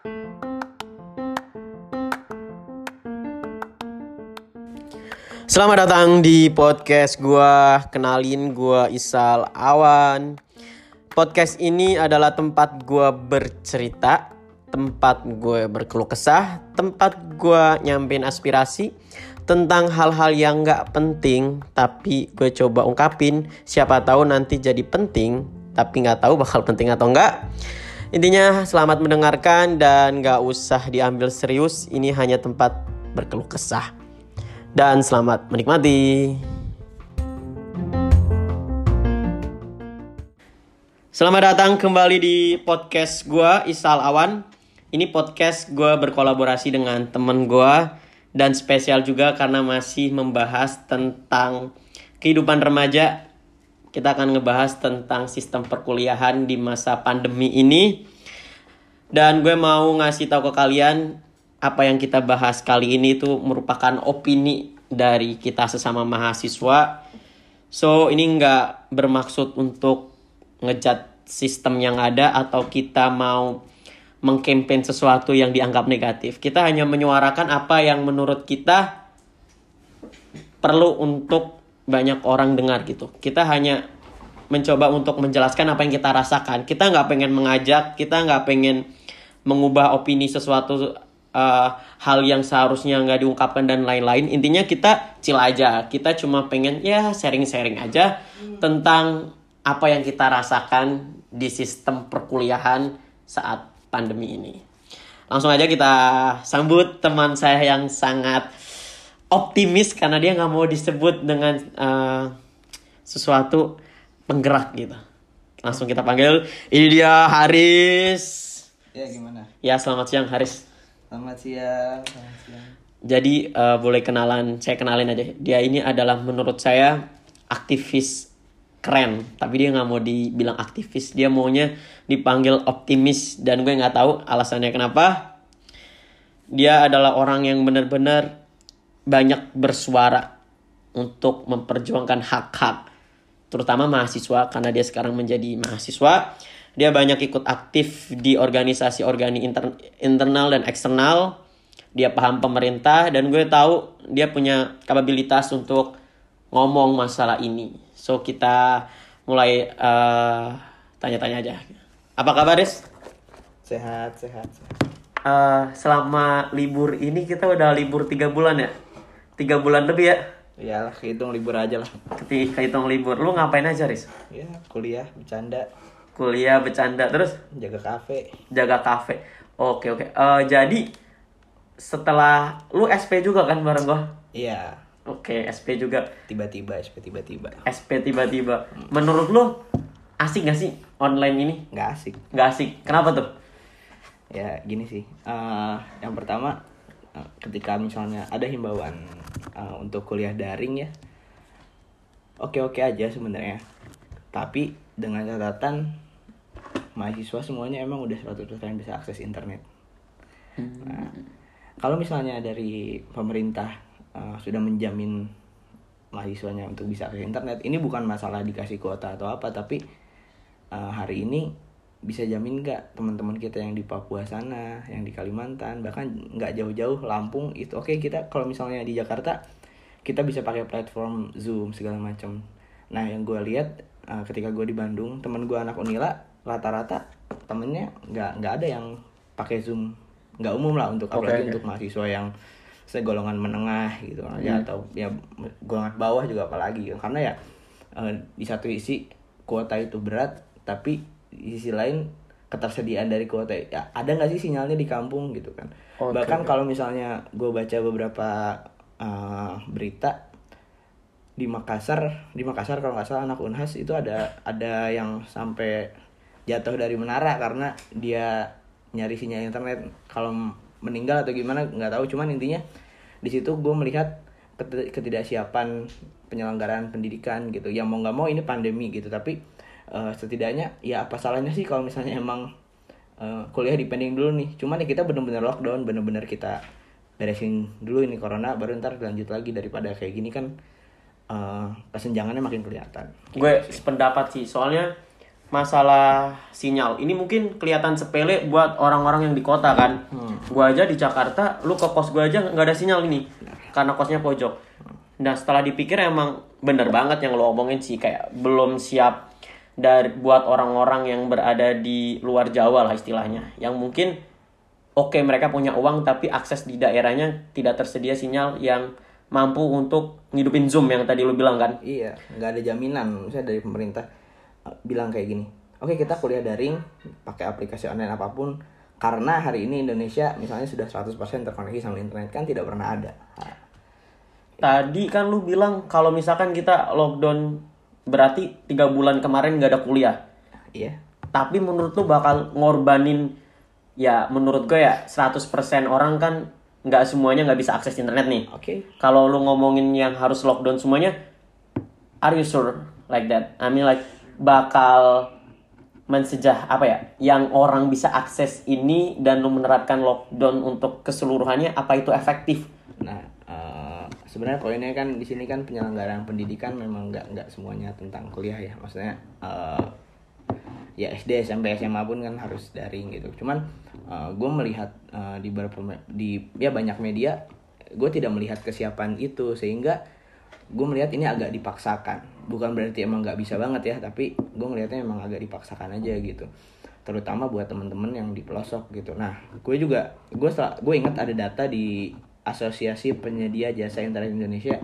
Selamat datang di podcast gua. Kenalin gua Isal Awan. Podcast ini adalah tempat gua bercerita, tempat gue berkeluh kesah, tempat gua nyampein aspirasi tentang hal-hal yang nggak penting tapi gue coba ungkapin siapa tahu nanti jadi penting tapi nggak tahu bakal penting atau enggak intinya selamat mendengarkan dan nggak usah diambil serius ini hanya tempat berkeluh kesah dan selamat menikmati. Selamat datang kembali di podcast gue Isal Awan. Ini podcast gue berkolaborasi dengan temen gue dan spesial juga karena masih membahas tentang kehidupan remaja. Kita akan ngebahas tentang sistem perkuliahan di masa pandemi ini. Dan gue mau ngasih tahu ke kalian apa yang kita bahas kali ini itu merupakan opini dari kita sesama mahasiswa. So ini nggak bermaksud untuk ngejat sistem yang ada atau kita mau mengkampen sesuatu yang dianggap negatif. Kita hanya menyuarakan apa yang menurut kita perlu untuk banyak orang dengar gitu. Kita hanya mencoba untuk menjelaskan apa yang kita rasakan. Kita nggak pengen mengajak, kita nggak pengen mengubah opini sesuatu uh, hal yang seharusnya nggak diungkapkan dan lain-lain intinya kita chill aja kita cuma pengen ya sharing-sharing aja hmm. tentang apa yang kita rasakan di sistem perkuliahan saat pandemi ini langsung aja kita sambut teman saya yang sangat optimis karena dia nggak mau disebut dengan uh, sesuatu penggerak gitu langsung kita panggil ini dia Haris ya gimana ya selamat siang Haris Selamat siang. Selamat siang. Jadi uh, boleh kenalan, saya kenalin aja. Dia ini adalah menurut saya aktivis keren, tapi dia nggak mau dibilang aktivis. Dia maunya dipanggil optimis dan gue nggak tahu alasannya kenapa. Dia adalah orang yang benar-benar banyak bersuara untuk memperjuangkan hak-hak, terutama mahasiswa karena dia sekarang menjadi mahasiswa. Dia banyak ikut aktif di organisasi organi inter internal dan eksternal. Dia paham pemerintah dan gue tahu dia punya kapabilitas untuk ngomong masalah ini. So kita mulai eh, tanya-tanya aja. Apa kabar Des? sehat sehat, sehat. Uh, selama libur ini kita udah libur tiga bulan ya tiga bulan lebih ya? Iyalah, hitung libur aja lah. Ketika hitung libur, lu ngapain aja, Riz? Ya, kuliah, bercanda. Kuliah bercanda. Terus? Jaga kafe. Jaga kafe. Oke oke. Uh, jadi setelah lu SP juga kan bareng gua? Iya. Oke SP juga. Tiba-tiba SP tiba-tiba. SP tiba-tiba. Menurut lu asik gak sih online ini? Nggak asik. Nggak asik. Kenapa tuh? Ya gini sih. Uh, yang pertama uh, ketika misalnya ada himbauan uh, untuk kuliah daring ya oke oke aja sebenarnya tapi dengan catatan mahasiswa semuanya emang udah 100% bisa akses internet. Nah, kalau misalnya dari pemerintah uh, sudah menjamin mahasiswanya untuk bisa akses internet, ini bukan masalah dikasih kuota atau apa, tapi uh, hari ini bisa jamin nggak teman-teman kita yang di Papua sana, yang di Kalimantan, bahkan nggak jauh-jauh Lampung itu oke okay, kita kalau misalnya di Jakarta kita bisa pakai platform Zoom segala macam. Nah yang gue lihat uh, ketika gue di Bandung, teman gue anak Unila rata-rata temennya nggak nggak ada yang pakai zoom nggak umum lah untuk okay, apalagi okay. untuk mahasiswa yang saya golongan menengah gitu ya, hmm. ya atau ya golongan bawah juga apalagi karena ya uh, di satu isi kuota itu berat tapi di sisi lain ketersediaan dari kuota ya ada nggak sih sinyalnya di kampung gitu kan? Okay. bahkan kalau misalnya gue baca beberapa uh, berita di Makassar di Makassar kalau nggak salah anak Unhas itu ada ada yang sampai jatuh dari menara karena dia nyari sinyal internet. Kalau meninggal atau gimana nggak tahu. Cuman intinya di situ gue melihat ketidaksiapan penyelenggaraan pendidikan gitu. Yang mau nggak mau ini pandemi gitu. Tapi uh, setidaknya ya apa salahnya sih kalau misalnya emang uh, kuliah dipending dulu nih cuman ya kita bener-bener lockdown bener-bener kita beresin dulu ini corona baru ntar lanjut lagi daripada kayak gini kan uh, kesenjangannya makin kelihatan gue sependapat sih soalnya masalah sinyal. Ini mungkin kelihatan sepele buat orang-orang yang di kota kan. Gua aja di Jakarta, lu ke kos gua aja nggak ada sinyal ini. Karena kosnya pojok. Nah, setelah dipikir emang bener banget yang lo omongin sih kayak belum siap dari buat orang-orang yang berada di luar Jawa lah istilahnya. Yang mungkin oke mereka punya uang tapi akses di daerahnya tidak tersedia sinyal yang mampu untuk ngidupin Zoom yang tadi lu bilang kan. Iya, nggak ada jaminan misalnya dari pemerintah eh, bilang kayak gini. Oke, kita kuliah daring pakai aplikasi online apa pun karena hari ini Indonesia misalnya sudah 100% terkoneksi sama internet kan tidak pernah ada. Tadi kan lu bilang kalau misalkan kita lockdown berarti tiga bulan kemarin nggak ada kuliah. iya. Tapi menurut lu bakal ngorbanin ya menurut gue ya 100% orang kan nggak semuanya nggak bisa akses internet nih. Oke. Kalau lu ngomongin yang harus lockdown semuanya, are you sure like that? I mean like bakal mensejah apa ya? Yang orang bisa akses ini dan lu menerapkan lockdown untuk keseluruhannya, apa itu efektif? Nah, eh, sebenarnya poinnya kan di sini kan penyelenggaraan pendidikan memang nggak nggak semuanya tentang kuliah ya. Maksudnya eh, ya SD, SMP, SMA pun kan harus daring gitu. Cuman gue melihat eh, di beberapa di ya banyak media, gue tidak melihat kesiapan itu sehingga gue melihat ini agak dipaksakan. Bukan berarti emang nggak bisa banget ya, tapi gue melihatnya emang agak dipaksakan aja gitu. Terutama buat temen-temen yang di pelosok gitu. Nah, gue juga gue gue ingat ada data di Asosiasi Penyedia Jasa Internet Indonesia.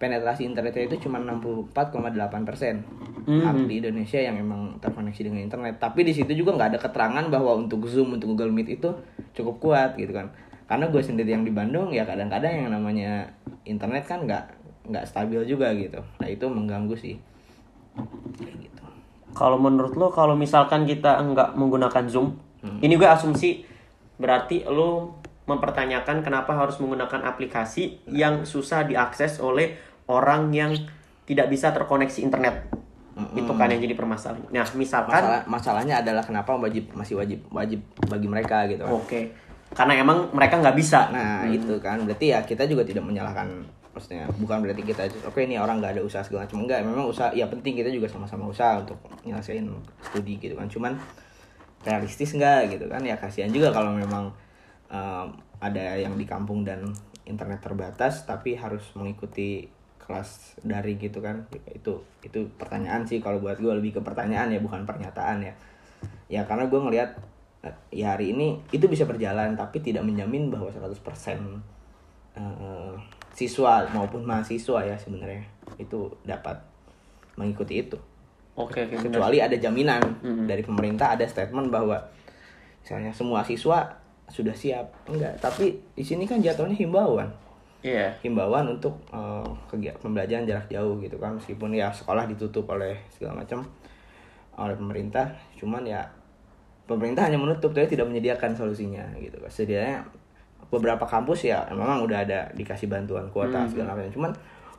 Penetrasi internetnya itu cuma 64,8 persen di Indonesia yang emang terkoneksi dengan internet. Tapi di situ juga nggak ada keterangan bahwa untuk Zoom, untuk Google Meet itu cukup kuat gitu kan. Karena gue sendiri yang di Bandung ya kadang-kadang yang namanya internet kan nggak nggak stabil juga gitu. Nah itu mengganggu sih. Kayak gitu. Kalau menurut lo, kalau misalkan kita nggak menggunakan Zoom, ini gue asumsi berarti lo mempertanyakan kenapa harus menggunakan aplikasi yang susah diakses oleh orang yang tidak bisa terkoneksi internet. Itu kan yang jadi permasalahan. Nah, misalkan Masalah, masalahnya adalah kenapa wajib masih wajib wajib bagi mereka gitu kan. oke, karena emang mereka nggak bisa. Nah itu kan berarti ya kita juga tidak menyalahkan maksudnya bukan berarti kita oke ini orang nggak ada usaha segala macam enggak memang usaha ya penting kita juga sama-sama usaha untuk nyelesain studi gitu kan cuman realistis nggak gitu kan ya kasihan juga kalau memang em, ada yang di kampung dan internet terbatas tapi harus mengikuti kelas dari gitu kan. Itu itu pertanyaan sih. Kalau buat gue lebih ke pertanyaan ya bukan pernyataan ya. Ya karena gue ngelihat eh, ya hari ini itu bisa berjalan tapi tidak menjamin bahwa 100% eh, siswa maupun mahasiswa ya sebenarnya itu dapat mengikuti itu. Oke, kecuali ada jaminan dari pemerintah ada statement bahwa misalnya semua siswa sudah siap. Enggak tapi di sini kan jatuhnya himbauan. Iya. himbauan untuk eh, kegiatan pembelajaran jarak jauh gitu kan meskipun ya sekolah ditutup oleh segala macam oleh pemerintah cuman ya pemerintah hanya menutup tapi tidak menyediakan solusinya gitu kan. Setidaknya beberapa kampus ya memang udah ada dikasih bantuan kuota segala macam. Cuman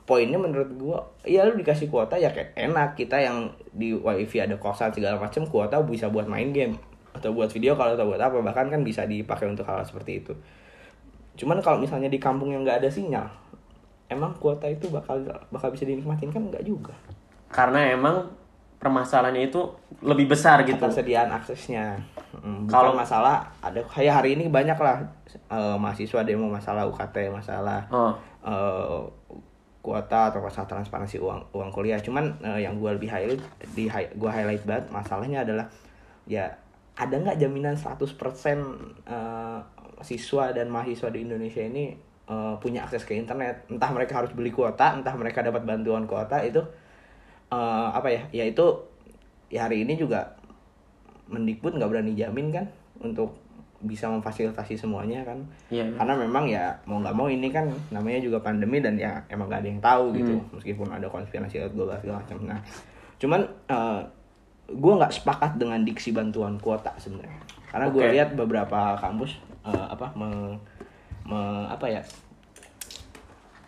poinnya menurut gua ya lu dikasih kuota ya kayak enak kita yang di wifi ada kosan segala macam kuota bisa buat main game atau buat video kalau atau buat apa bahkan kan bisa dipakai untuk hal seperti itu. Cuman kalau misalnya di kampung yang nggak ada sinyal emang kuota itu bakal bakal bisa dinikmatin kan? Nggak juga. Karena emang permasalahannya itu lebih besar gitu. ketersediaan aksesnya. Mm, bukan Kalau- masalah ada kayak hari ini banyak lah eh, mahasiswa demo masalah UKT masalah Oh, eh, kuota atau masalah transparansi uang uang kuliah. Cuman eh, yang gue lebih highlight di hi- gua highlight banget masalahnya adalah ya ada nggak jaminan 100% eh, siswa dan mahasiswa di Indonesia ini eh, punya akses ke internet? Entah mereka harus beli kuota entah mereka dapat bantuan kuota itu eh, apa ya? Ya itu ya hari ini juga Mendikbud nggak berani jamin kan untuk bisa memfasilitasi semuanya kan? Iya. karena memang ya mau nggak mau ini kan namanya juga pandemi dan ya emang gak ada yang tahu gitu meskipun ada konspirasi global segala macam. Nah cuman gue nggak sepakat dengan diksi bantuan kuota sebenarnya. Karena gue Oke. lihat beberapa kampus eh, apa me- me- apa ya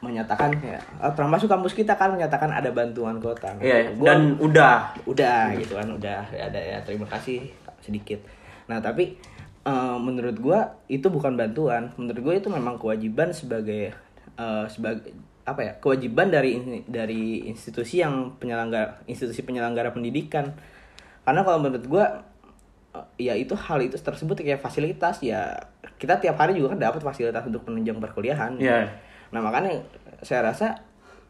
menyatakan ya eh, termasuk kampus kita kan menyatakan ada bantuan kuota. Nah, Iya, gua- dan udah. Udah gitu kan udah. Ada ya terima kasih sedikit. Nah tapi eh, menurut gua itu bukan bantuan. Menurut gue itu memang kewajiban sebagai eh, sebagai apa ya kewajiban dari dari institusi yang penyelenggara institusi penyelenggara pendidikan karena kalau menurut gue ya itu hal itu tersebut kayak fasilitas ya kita tiap hari juga kan dapat fasilitas untuk penunjang perkuliahan Iya. nah makanya saya rasa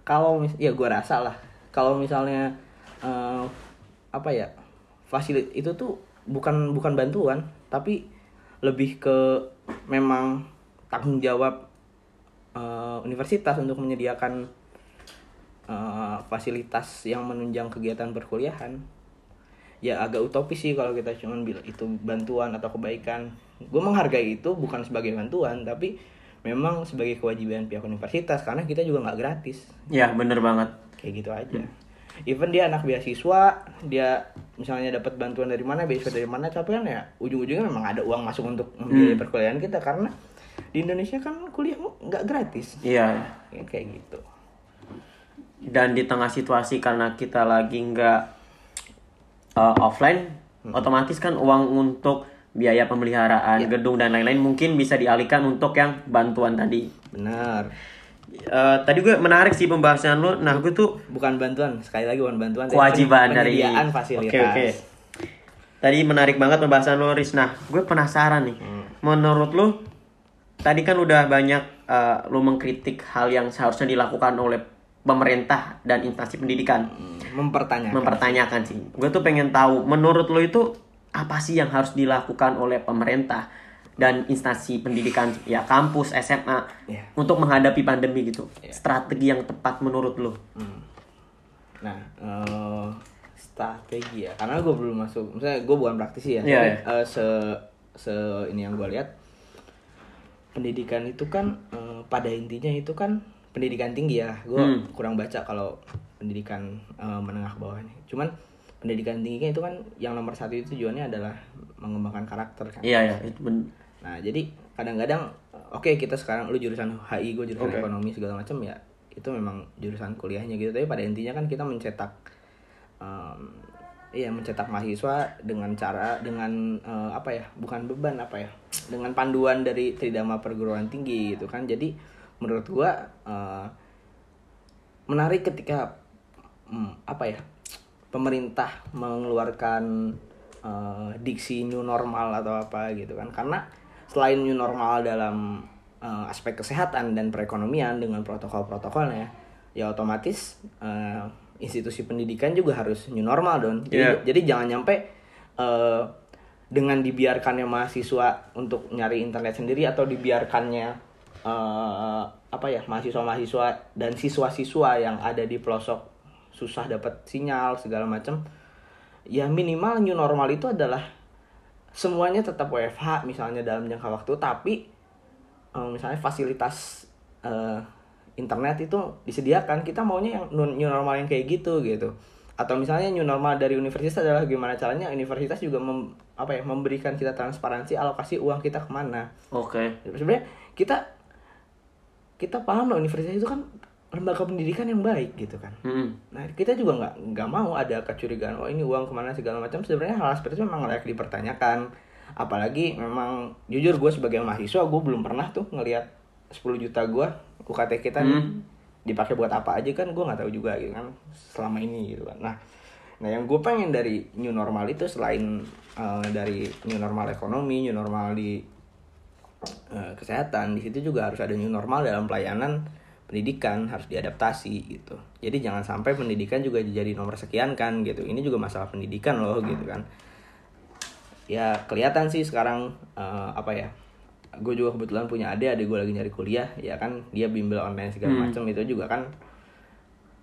kalau mis- ya gue rasa lah kalau misalnya eh, apa ya fasilitas itu tuh bukan bukan bantuan tapi lebih ke memang tanggung jawab eh, universitas untuk menyediakan eh, fasilitas yang menunjang kegiatan perkuliahan ya agak utopis sih kalau kita cuman bilang itu bantuan atau kebaikan. Gue menghargai itu bukan sebagai bantuan tapi memang sebagai kewajiban pihak universitas karena kita juga nggak gratis. Ya, bener banget. kayak gitu aja. Even dia anak beasiswa dia misalnya dapat bantuan dari mana beasiswa dari mana tapi kan ya ujung-ujungnya memang ada uang masuk untuk membiayai perkuliahan kita karena di Indonesia kan kuliah nggak gratis. Iya. Ya, kayak gitu. Dan di tengah situasi karena kita lagi nggak uh, offline, otomatis kan uang untuk biaya pemeliharaan gedung dan lain-lain mungkin bisa dialihkan untuk yang bantuan tadi. benar Eh, tadi gue menarik sih pembahasan lo. Nah, gue tuh bukan bantuan sekali lagi bukan bantuan tapi kewajiban dari fasilitas Oke, oke. Tadi menarik banget pembahasan lo, Riz. Nah, gue penasaran nih. Hmm. Menurut lo, tadi kan udah banyak eh, lo mengkritik hal yang seharusnya dilakukan oleh pemerintah dan instansi pendidikan. Hmm, mempertanyakan Mempertanyakan sih. Gue tuh pengen tahu, menurut lo itu apa sih yang harus dilakukan oleh pemerintah dan instansi pendidikan ya kampus SMA Iya. untuk menghadapi pandemi gitu. Iya. Strategi yang tepat menurut lo. Hmm. Nah, eh, strategi ya, karena gue belum masuk, misalnya gue bukan praktisi ya, tapi, iya. eh, se se ini yang gue lihat, pendidikan itu kan eh, pada intinya itu kan pendidikan tinggi ya, gue Hmm. kurang baca kalau pendidikan eh, menengah bawah nih, cuman pendidikan tingginya itu kan yang nomor satu itu tujuannya adalah mengembangkan karakter kan. Iya ya, ben- Nah, jadi kadang-kadang oke kita sekarang lu jurusan HI, gue jurusan Oke. ekonomi segala macam ya. Itu memang jurusan kuliahnya gitu. Tapi pada intinya kan kita mencetak em, iya mencetak mahasiswa dengan cara dengan eh, apa ya? Bukan beban apa ya? Dengan panduan dari tridharma perguruan tinggi gitu kan. Jadi menurut gua eh, menarik ketika hmm, apa ya? pemerintah mengeluarkan eh, diksi new normal atau apa gitu kan karena selain new normal dalam eh, aspek kesehatan dan perekonomian dengan protokol-protokolnya ya otomatis eh, institusi pendidikan juga harus new normal don jadi, Iya. jadi jangan nyampe eh, dengan dibiarkannya mahasiswa untuk nyari internet sendiri atau dibiarkannya eh, apa ya mahasiswa-mahasiswa dan siswa-siswa yang ada di pelosok susah dapat sinyal segala macam ya minimal new normal itu adalah semuanya tetap WFH misalnya dalam jangka waktu tapi eh, misalnya fasilitas eh, internet itu disediakan kita maunya yang new normal yang kayak gitu gitu atau misalnya new normal dari universitas adalah gimana caranya universitas juga mem- apa ya memberikan kita transparansi alokasi uang kita ke mana Oke. sebenarnya kita kita paham loh universitas itu kan lembaga pendidikan yang baik gitu kan Mm-mm. Nah kita juga nggak nggak mau ada kecurigaan oh ini uang ke mana segala macam sebenarnya hal seperti itu memang layak dipertanyakan apalagi memang jujur gue sebagai mahasiswa gue belum pernah tuh ngelihat 10 juta gue UKT kita nih, Hmm. dipakai buat apa aja kan gue nggak tahu juga gitu kan selama ini gitu kan nah nah yang gue pengen dari new normal itu selain eh, dari new normal ekonomi new normal di eh, kesehatan di situ juga harus ada new normal dalam pelayanan pendidikan harus diadaptasi gitu. Jadi jangan sampai pendidikan juga jadi nomor sekian kan gitu. Ini juga masalah pendidikan loh gitu kan. Ya kelihatan sih sekarang eh, apa ya gue juga kebetulan punya adik adik gue lagi nyari kuliah ya kan dia bimbel online segala Hmm. macam itu juga kan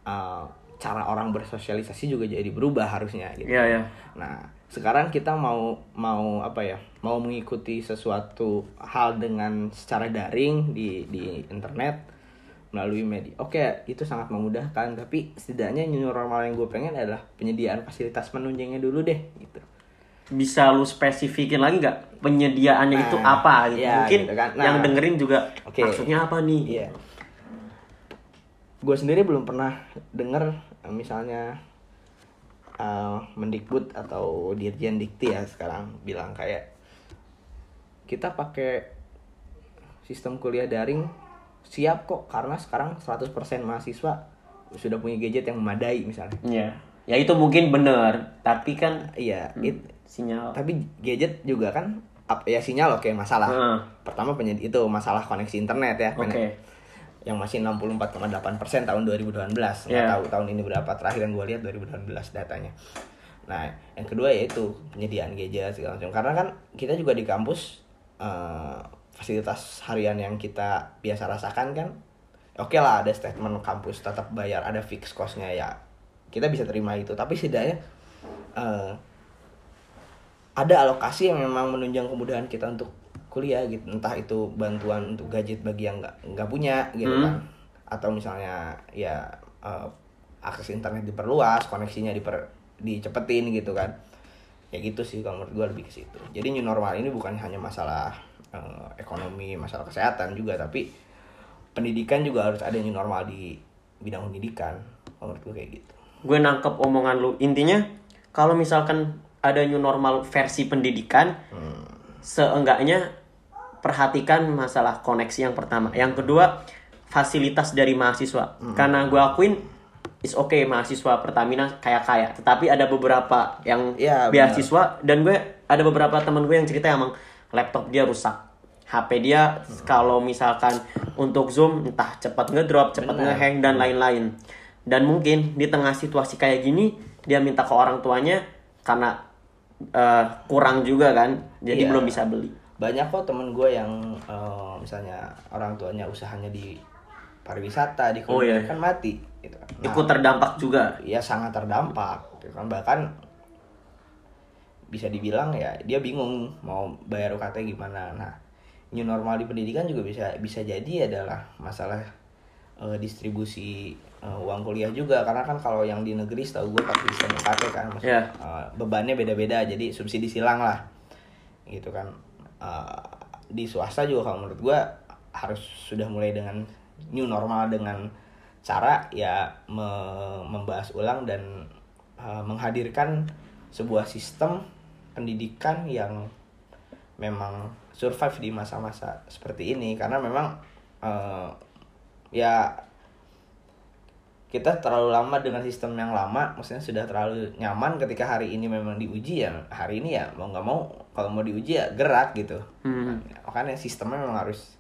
eh, cara orang bersosialisasi juga jadi berubah harusnya gitu Iya ya. Nah, sekarang kita mau mau apa ya? Mau mengikuti sesuatu hal dengan secara daring di di internet melalui media. Oke, itu sangat memudahkan, tapi setidaknya new normal yang gue pengen adalah penyediaan fasilitas menunjangnya dulu deh gitu. Bisa lu spesifikin lagi nggak penyediaannya Nah, itu apa gitu? iya, Mungkin gitu kan. yang Nah. dengerin juga Oke. maksudnya apa nih? Iya. Gue sendiri belum pernah denger misalnya eh, Mendikbud atau Dirjen Dikti ya sekarang bilang kayak kita pakai sistem kuliah daring siap kok karena sekarang 100% mahasiswa sudah punya gadget yang memadai misalnya. Iya. ya itu mungkin bener tapi kan iya Hmm. it- sinyal tapi gadget juga kan ya sinyal oke masalah Heeh. pertama penyed- itu masalah koneksi internet ya oke Pen- yang masih 64,8% tahun 2019 nggak Iya. tahu tahun ini berapa terakhir yang gue lihat 2019 datanya. Nah yang kedua yaitu penyediaan gadget segala macam. Karena kan kita juga di kampus eh, fasilitas harian yang kita biasa rasakan kan oke lah ada statement kampus tetap bayar ada fix costnya ya kita bisa terima itu. Tapi setidaknya eh, ada alokasi yang memang menunjang kemudahan kita untuk kuliah gitu. Entah itu bantuan untuk gadget bagi yang nggak nggak punya gitu Hmm. kan. Atau misalnya ya eh, akses internet diperluas koneksinya diper dicepetin gitu kan. Ya gitu sih kalau menurut gue lebih ke situ. Jadi new normal ini bukan hanya masalah eh, ekonomi masalah kesehatan juga tapi pendidikan juga harus ada new normal di bidang pendidikan. Kalau menurut gue kayak gitu. Gue nangkep omongan lu. Intinya kalau misalkan ada new normal versi pendidikan seenggaknya perhatikan masalah koneksi yang pertama. Yang kedua fasilitas dari mahasiswa. Karena gue akuin is okay mahasiswa Pertamina kaya kaya tetapi ada beberapa yang benar. beasiswa dan gue ada beberapa temen gue yang cerita emang laptop dia rusak. HP dia kalau misalkan untuk zoom entah cepat ngedrop cepat ngehang dan lain-lain. Dan mungkin di tengah situasi kayak gini dia minta ke orang tuanya karena eh, kurang juga kan jadi Iya. belum bisa beli banyak kok temen gue yang eh, misalnya orang tuanya usahanya di pariwisata di Oh, iya. kan mati gitu. Nah, ikut terdampak juga ya sangat terdampak gitu kan bahkan bisa dibilang ya dia bingung mau bayar UKT gimana nah new normal di pendidikan juga bisa bisa jadi adalah masalah eh, distribusi eh, uang kuliah juga karena kan kalau yang di negeri setahu gue pakai sistem UKT kan maksudnya Iya. eh, bebannya beda-beda jadi subsidi silang lah gitu kan Eh, di swasta juga kalau menurut gue harus sudah mulai dengan new normal dengan cara ya me- membahas ulang dan eh, menghadirkan sebuah sistem pendidikan yang memang survive di masa-masa seperti ini. Karena memang eh, ya kita terlalu lama dengan sistem yang lama maksudnya sudah terlalu nyaman ketika hari ini memang diuji ya hari ini ya mau nggak mau kalau mau diuji ya gerak gitu. Hmm. makanya sistemnya memang harus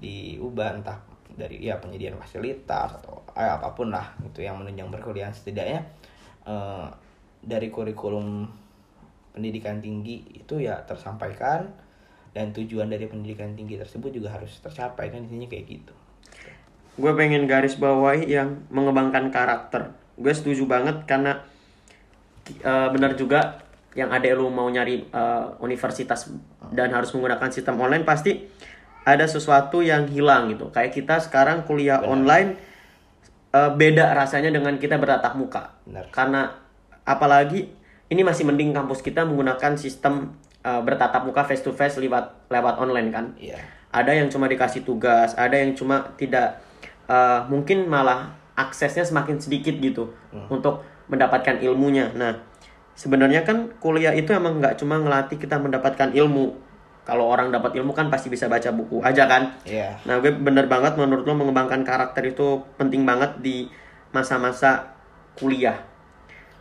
diubah entah dari ya penyediaan fasilitas atau eh, apa pun lah itu yang menunjang perkuliahan. Setidaknya eh, dari kurikulum pendidikan tinggi itu ya tersampaikan dan tujuan dari pendidikan tinggi tersebut juga harus tercapai kan intinya kayak gitu. Gue pengen garis bawahi yang mengembangkan karakter. Gue setuju banget karena eh, benar juga yang ada lu mau nyari eh, universitas dan harus menggunakan sistem online pasti ada sesuatu yang hilang gitu. Kayak kita sekarang kuliah online eh, beda rasanya dengan kita bertatap muka. Benar. karena apalagi ini masih mending kampus kita menggunakan sistem eh, bertatap muka face to face lewat lewat online kan. Iya. Ada yang cuma dikasih tugas, ada yang cuma tidak eh, mungkin malah aksesnya semakin sedikit gitu untuk mendapatkan ilmunya. Nah, sebenarnya kan kuliah itu emang nggak cuma ngelatih kita mendapatkan ilmu. Kalau orang dapat ilmu kan pasti bisa baca buku aja kan. iya Nah, gue bener banget menurut lo mengembangkan karakter itu penting banget di masa-masa kuliah.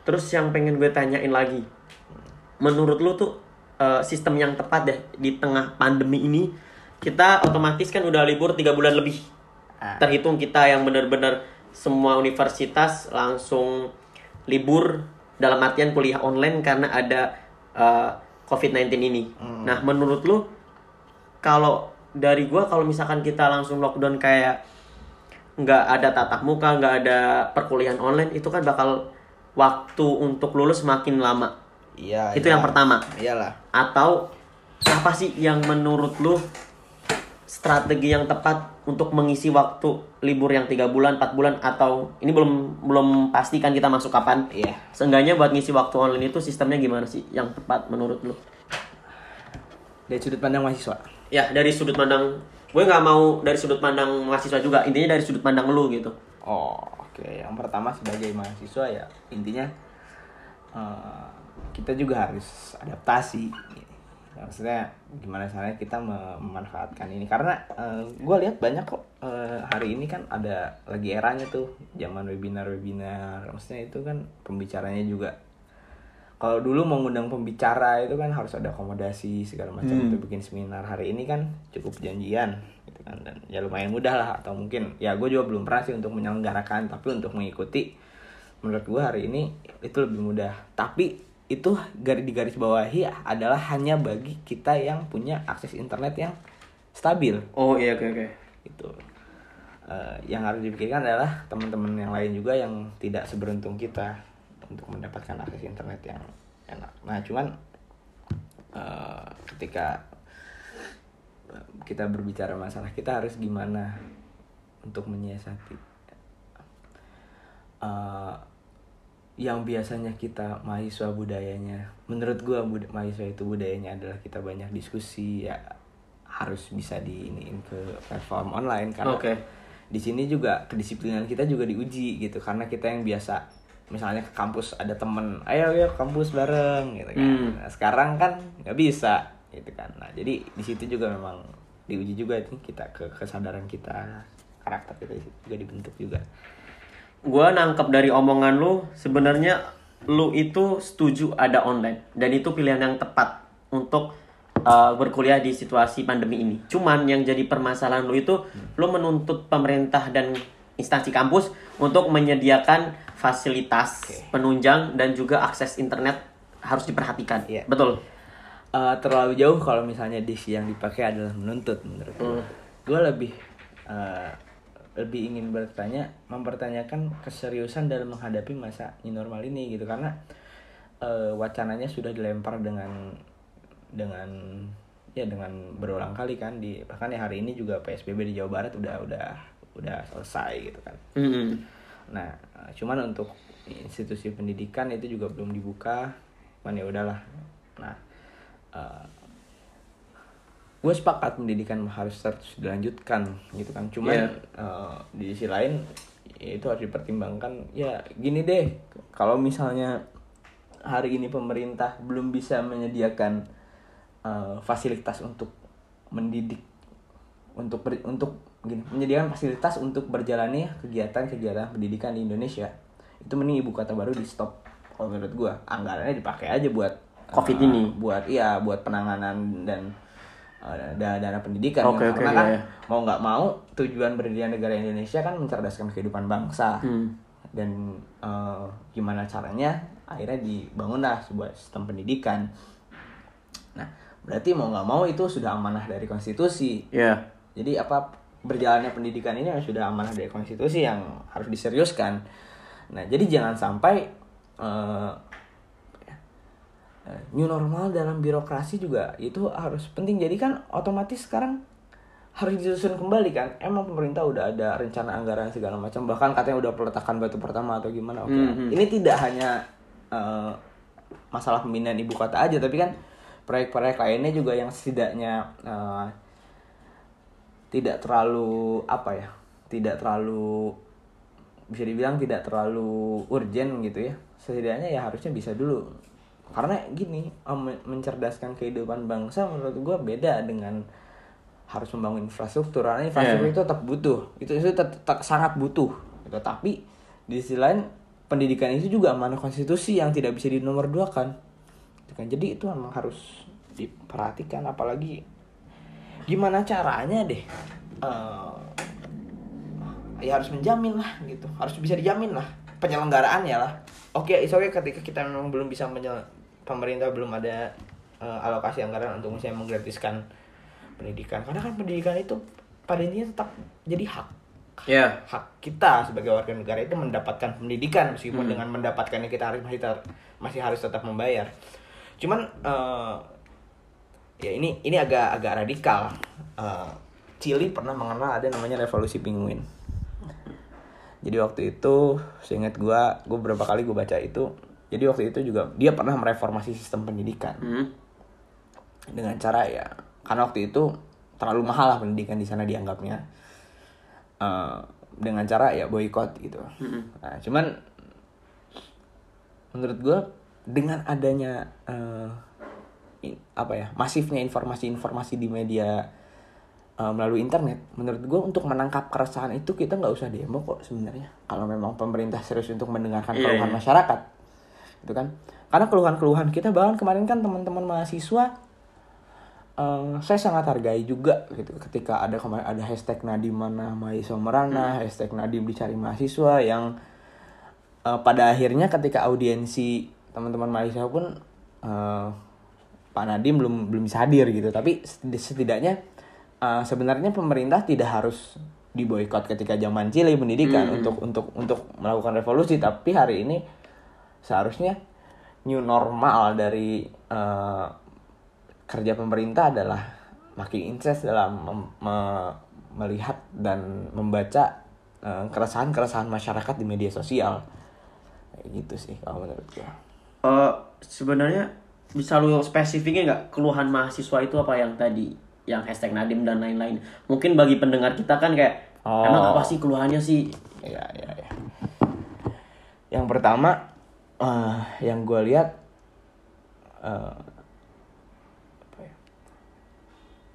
Terus yang pengen gue tanyain lagi, menurut lo tuh eh, sistem yang tepat deh di tengah pandemi ini, kita otomatis kan udah libur tiga bulan lebih. Ah. Terhitung kita yang bener-bener semua universitas langsung libur dalam artian kuliah online karena ada eh, COVID-19 ini. Nah, menurut lo kalau dari gua kalau misalkan kita langsung lockdown kayak nggak ada tatap muka nggak ada perkuliahan online itu kan bakal waktu untuk lulus makin lama iya itu iya. yang pertama iyalah atau apa sih yang menurut lu strategi yang tepat untuk mengisi waktu libur yang tiga bulan 4 bulan atau ini belum belum pastikan kita masuk kapan. Iya. Seenggaknya buat ngisi waktu online itu sistemnya gimana sih yang tepat menurut lu? Dari sudut pandang mahasiswa? Ya dari sudut pandang gue nggak mau dari sudut pandang mahasiswa juga. Intinya dari sudut pandang lu gitu. Oh, oke. Yang pertama sebagai mahasiswa ya intinya eh, kita juga harus adaptasi. Maksudnya gimana caranya kita mem- memanfaatkan ini? Karena gue lihat banyak kok eh, hari ini kan ada lagi eranya tuh zaman webinar webinar maksudnya itu kan pembicaranya juga kalau dulu mau ngundang pembicara itu kan harus ada akomodasi segala macam Hmm. untuk bikin seminar. Hari ini kan cukup janjian gitu kan. Dan ya lumayan mudah lah atau mungkin ya gue juga belum pernah sih untuk menyelenggarakan tapi untuk mengikuti menurut gue hari ini itu lebih mudah. Tapi itu garis di garis bawahi adalah hanya bagi kita yang punya akses internet yang stabil Oh iya oke oke. itu Eh, yang harus dipikirkan adalah teman-teman yang lain juga yang tidak seberuntung kita untuk mendapatkan akses internet yang enak. Nah, cuman eh, ketika kita berbicara masalah kita harus gimana untuk menyiasati Eh, yang biasanya kita mahasiswa budayanya menurut gua bud- mahasiswa itu budayanya adalah kita banyak diskusi ya harus bisa diiniin ke platform online karena Oke. di sini juga kedisiplinan kita juga diuji gitu karena kita yang biasa misalnya ke kampus ada temen ayo ayo kampus bareng gitu kan Hmm. Nah, sekarang kan nggak bisa gitu kan nah jadi di situ juga memang diuji juga itu kita ke kesadaran kita karakter kita di juga dibentuk juga Gua nangkep dari omongan lu sebenarnya lu itu setuju ada online dan itu pilihan yang tepat untuk uh, berkuliah di situasi pandemi ini. Cuman yang jadi permasalahan lu itu lu menuntut pemerintah dan instansi kampus untuk menyediakan fasilitas penunjang dan juga akses internet harus diperhatikan. Iya. Betul. Eh, terlalu jauh kalau misalnya diksi yang dipakai adalah menuntut menurut gue. Gue lebih eh, lebih ingin bertanya, mempertanyakan keseriusan dalam menghadapi masa new normal ini gitu karena eh, wacananya sudah dilempar dengan dengan ya dengan berulang kali kan di bahkan ya hari ini juga PSBB di Jawa Barat udah udah udah selesai gitu kan. Mm-mm. Nah, eh, cuman untuk institusi pendidikan itu juga belum dibuka. Cuman ya udahlah. Nah, gue sepakat pendidikan harus terus dilanjutkan gitu kan. Cuman Iya. eh, di sisi lain ya itu harus dipertimbangkan. Ya gini deh, kalau misalnya hari ini pemerintah belum bisa menyediakan eh, fasilitas untuk mendidik untuk ber- untuk gini menyediakan fasilitas untuk berjalannya kegiatan-kegiatan pendidikan di Indonesia itu mending ibu kota baru di stop kalau menurut gua anggarannya dipakai aja buat Covid eh, ini. buat iya buat penanganan dan eh, dana, dana pendidikan Oke, ya. oke, karena iya, kan iya. mau nggak mau tujuan berdirinya negara Indonesia kan mencerdaskan kehidupan bangsa Hmm. dan eh, gimana caranya akhirnya dibangunlah sebuah sistem pendidikan nah berarti mau nggak mau itu sudah amanah dari konstitusi Ya. jadi apa berjalannya pendidikan ini sudah amanah dari konstitusi yang harus diseriuskan. Nah, jadi jangan sampai eh, new normal dalam birokrasi juga itu harus penting. Jadi kan otomatis sekarang harus disusun kembali kan. Emang pemerintah udah ada rencana anggaran segala macam. Bahkan katanya udah peletakan batu pertama atau gimana. Oke. Mhm. Ini tidak hanya eh, masalah pemindahan ibu kota aja, tapi kan proyek-proyek lainnya juga yang setidaknya eh, tidak terlalu apa ya tidak terlalu bisa dibilang tidak terlalu urgent gitu ya setidaknya ya harusnya bisa dulu karena gini eh, men- mencerdaskan kehidupan bangsa menurut gua beda dengan harus membangun infrastruktur. Karena infrastruktur Iya. itu tetap butuh. Itu itu tetap, sangat butuh gitu. tapi di sisi lain pendidikan itu juga amanah konstitusi yang tidak bisa dinomor dua kan. Jadi itu memang harus diperhatikan. Apalagi gimana caranya deh eh, ya harus menjamin lah gitu. Harus bisa dijamin lah penyelenggaraannya lah. Oke it's okay ketika kita memang belum bisa menyel- pemerintah belum ada eh, alokasi anggaran untuk misalnya menggratiskan pendidikan. Karena kan pendidikan itu pada intinya tetap jadi hak. Ya. hak kita sebagai warga negara itu mendapatkan pendidikan meskipun dengan mendapatkannya kita harus masih ter- masih harus tetap membayar. Cuman eh, ya ini ini agak agak radikal. Eh, Chili pernah mengenal ada namanya revolusi penguin. Jadi waktu itu seingat gua gua berapa kali gua baca itu jadi waktu itu juga dia pernah mereformasi sistem pendidikan. Hmm. dengan cara ya karena waktu itu terlalu mahal lah pendidikan di sana dianggapnya. Eh, dengan cara ya boykot gitu. Nah cuman menurut gue dengan adanya eh, i- apa ya masifnya informasi-informasi di media uh, melalui internet menurut gue untuk menangkap keresahan itu kita nggak usah demo kok sebenarnya. Kalau memang pemerintah serius untuk mendengarkan Iya, keluhan iya. masyarakat itu kan. Karena keluhan-keluhan kita bahkan kemarin kan teman-teman mahasiswa eh, saya sangat hargai juga gitu ketika ada kemarin ada hashtag Nadim mana mahasiswa merana hashtag Nadim dicari mahasiswa yang eh, pada akhirnya ketika audiensi teman-teman mahasiswa pun eh, Pak Nadim belum belum bisa hadir gitu. Tapi seti- setidaknya eh, sebenarnya pemerintah tidak harus diboykot ketika zaman Chile pendidikan untuk untuk untuk melakukan revolusi. Tapi hari ini seharusnya new normal dari eh, kerja pemerintah adalah makin intens dalam mem- me- melihat dan membaca eh, keresahan-keresahan masyarakat di media sosial. Kayak gitu sih kalau menurut gue Eh, sebenarnya bisa lu spesifiknya nggak keluhan mahasiswa itu apa yang tadi? Yang hashtag Nadim dan lain-lain. Mungkin bagi pendengar kita kan kayak Oh. emang apa sih keluhannya sih? Iya, iya, iya. Yang pertama, eh, yang gue lihat, eh, apa ya?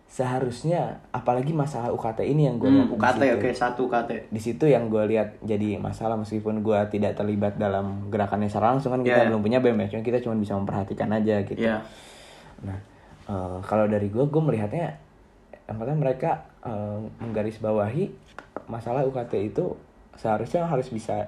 seharusnya, apalagi masalah UKT ini yang gue lihat Hmm, di UKT oke satu UKT Di situ yang gue lihat jadi masalah meskipun gue tidak terlibat dalam gerakannya secara langsung kan kita Iya, iya. belum punya BEM ya, cuma kita cuma bisa memperhatikan aja gitu. ya Nah, eh, kalau dari gue, gue melihatnya yang pertama mereka eh, menggarisbawahi masalah UKT itu seharusnya harus bisa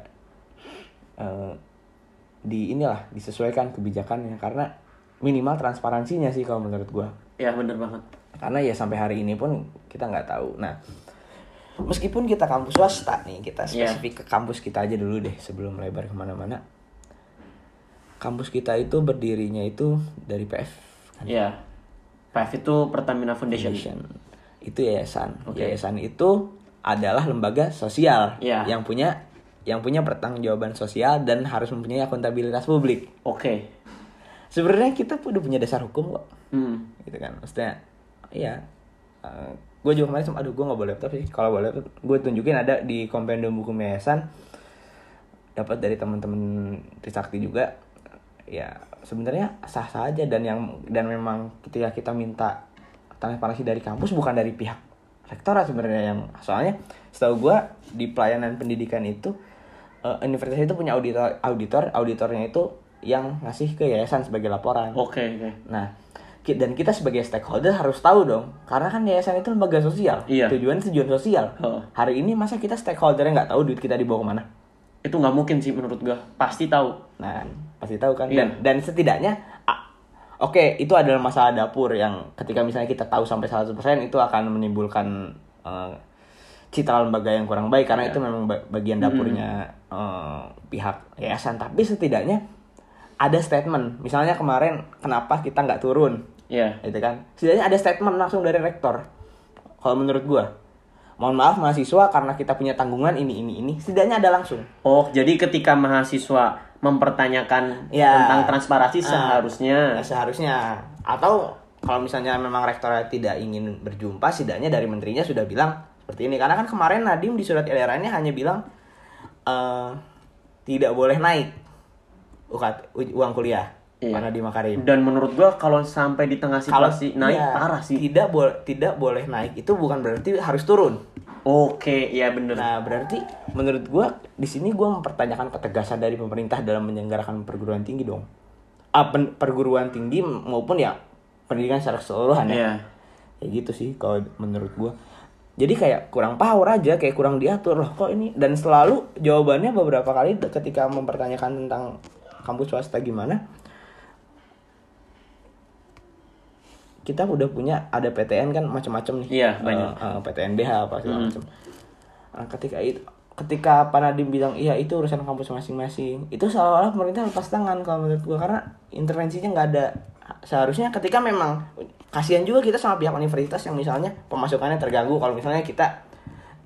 di inilah disesuaikan kebijakannya karena minimal transparansinya sih kalau menurut gue. ya bener banget Karena ya sampai hari ini pun kita nggak tahu. Nah, meskipun kita kampus swasta nih, kita Iya. spesifik ke kampus kita aja dulu deh sebelum melebar ke mana-mana. Kampus kita itu berdirinya itu dari PF kan? ya PF itu Pertamina Foundation Foundation. Itu yayasan. Oke. Yayasan itu adalah lembaga sosial Iya. yang punya yang punya pertanggungjawaban sosial dan harus mempunyai akuntabilitas publik. oke Sebenarnya kita udah punya dasar hukum kok, hmm. gitu kan. Maksudnya, iya. gue juga kemarin aduh gue nggak boleh laptop sih. Kalau boleh laptop, gue tunjukin ada di kompendium hukum yayasan. Dapat dari teman-teman Trisakti juga. Ya sebenarnya sah sah aja dan yang dan memang ketika kita minta transparansi dari kampus bukan dari pihak rektorat sebenarnya yang soalnya setahu gue di pelayanan pendidikan itu eh, universitas itu punya auditor auditor auditornya itu yang ngasih ke yayasan sebagai laporan. oke oke Nah, ki- dan kita sebagai stakeholder harus tahu dong, karena kan yayasan itu lembaga sosial, Iya. tujuan tujuan sosial. Heeh. Hari ini masa kita stakeholdernya nggak tahu duit kita dibawa ke mana? itu nggak mungkin sih menurut gua pasti tahu Nah, pasti tahu kan. Iya. Dan, dan setidaknya, oke itu adalah masalah dapur yang ketika misalnya kita tahu sampai 100% itu akan menimbulkan eh, citra lembaga yang kurang baik karena itu memang ba- bagian dapurnya eh, pihak yayasan. Tapi setidaknya ada statement. Misalnya kemarin kenapa kita nggak turun? Ya gitu kan? Setidaknya ada statement langsung dari rektor. Kalau menurut gua mohon maaf mahasiswa karena kita punya tanggungan ini ini ini. Setidaknya ada langsung. Oh jadi ketika mahasiswa mempertanyakan Ya. tentang transparansi Ah. seharusnya Nah, seharusnya. Atau kalau misalnya memang rektornya tidak ingin berjumpa setidaknya dari menterinya sudah bilang seperti ini karena kan kemarin Nadim di surat edarannya hanya bilang eh, tidak boleh naik UKT, uang kuliah Iya. karena di Makarim dan menurut gua kalau sampai di tengah kalau situasi naik iya, parah sih tidak boleh tidak boleh naik itu bukan berarti harus turun oke ya bener Nah, berarti menurut gua di sini gua mempertanyakan ketegasan dari pemerintah dalam menyelenggarakan perguruan tinggi dong. Ah, pen- perguruan tinggi maupun ya pendidikan secara keseluruhan ya. Iya. Kayak gitu sih kalau menurut gua. Jadi kayak kurang power aja, kayak kurang diatur loh kok ini dan selalu jawabannya beberapa kali ketika mempertanyakan tentang kampus swasta gimana kita udah punya ada PTN kan macam-macam nih. Iya, banyak. Eh, eh, PTN BH apa segala macam. Nah, ketika itu ketika Pak Nadiem bilang iya itu urusan kampus masing-masing itu seolah-olah pemerintah lepas tangan kalau menurut gua karena intervensinya nggak ada seharusnya ketika memang kasihan juga kita sama pihak universitas yang misalnya pemasukannya terganggu. Kalau misalnya kita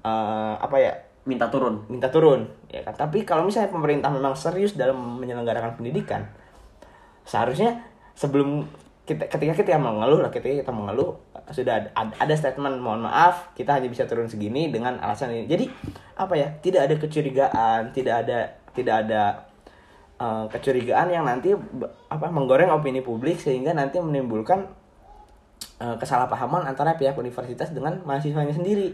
eh, apa ya minta turun. minta turun ya kan? Tapi kalau misalnya pemerintah memang serius dalam menyelenggarakan pendidikan seharusnya sebelum kita ketika kita mengeluh lah ketika kita mengeluh sudah ada, ada statement mohon maaf kita hanya bisa turun segini dengan alasan ini. Jadi apa ya tidak ada kecurigaan tidak ada tidak ada eh, kecurigaan yang nanti apa menggoreng opini publik sehingga nanti menimbulkan eh, kesalahpahaman antara pihak universitas dengan mahasiswanya sendiri.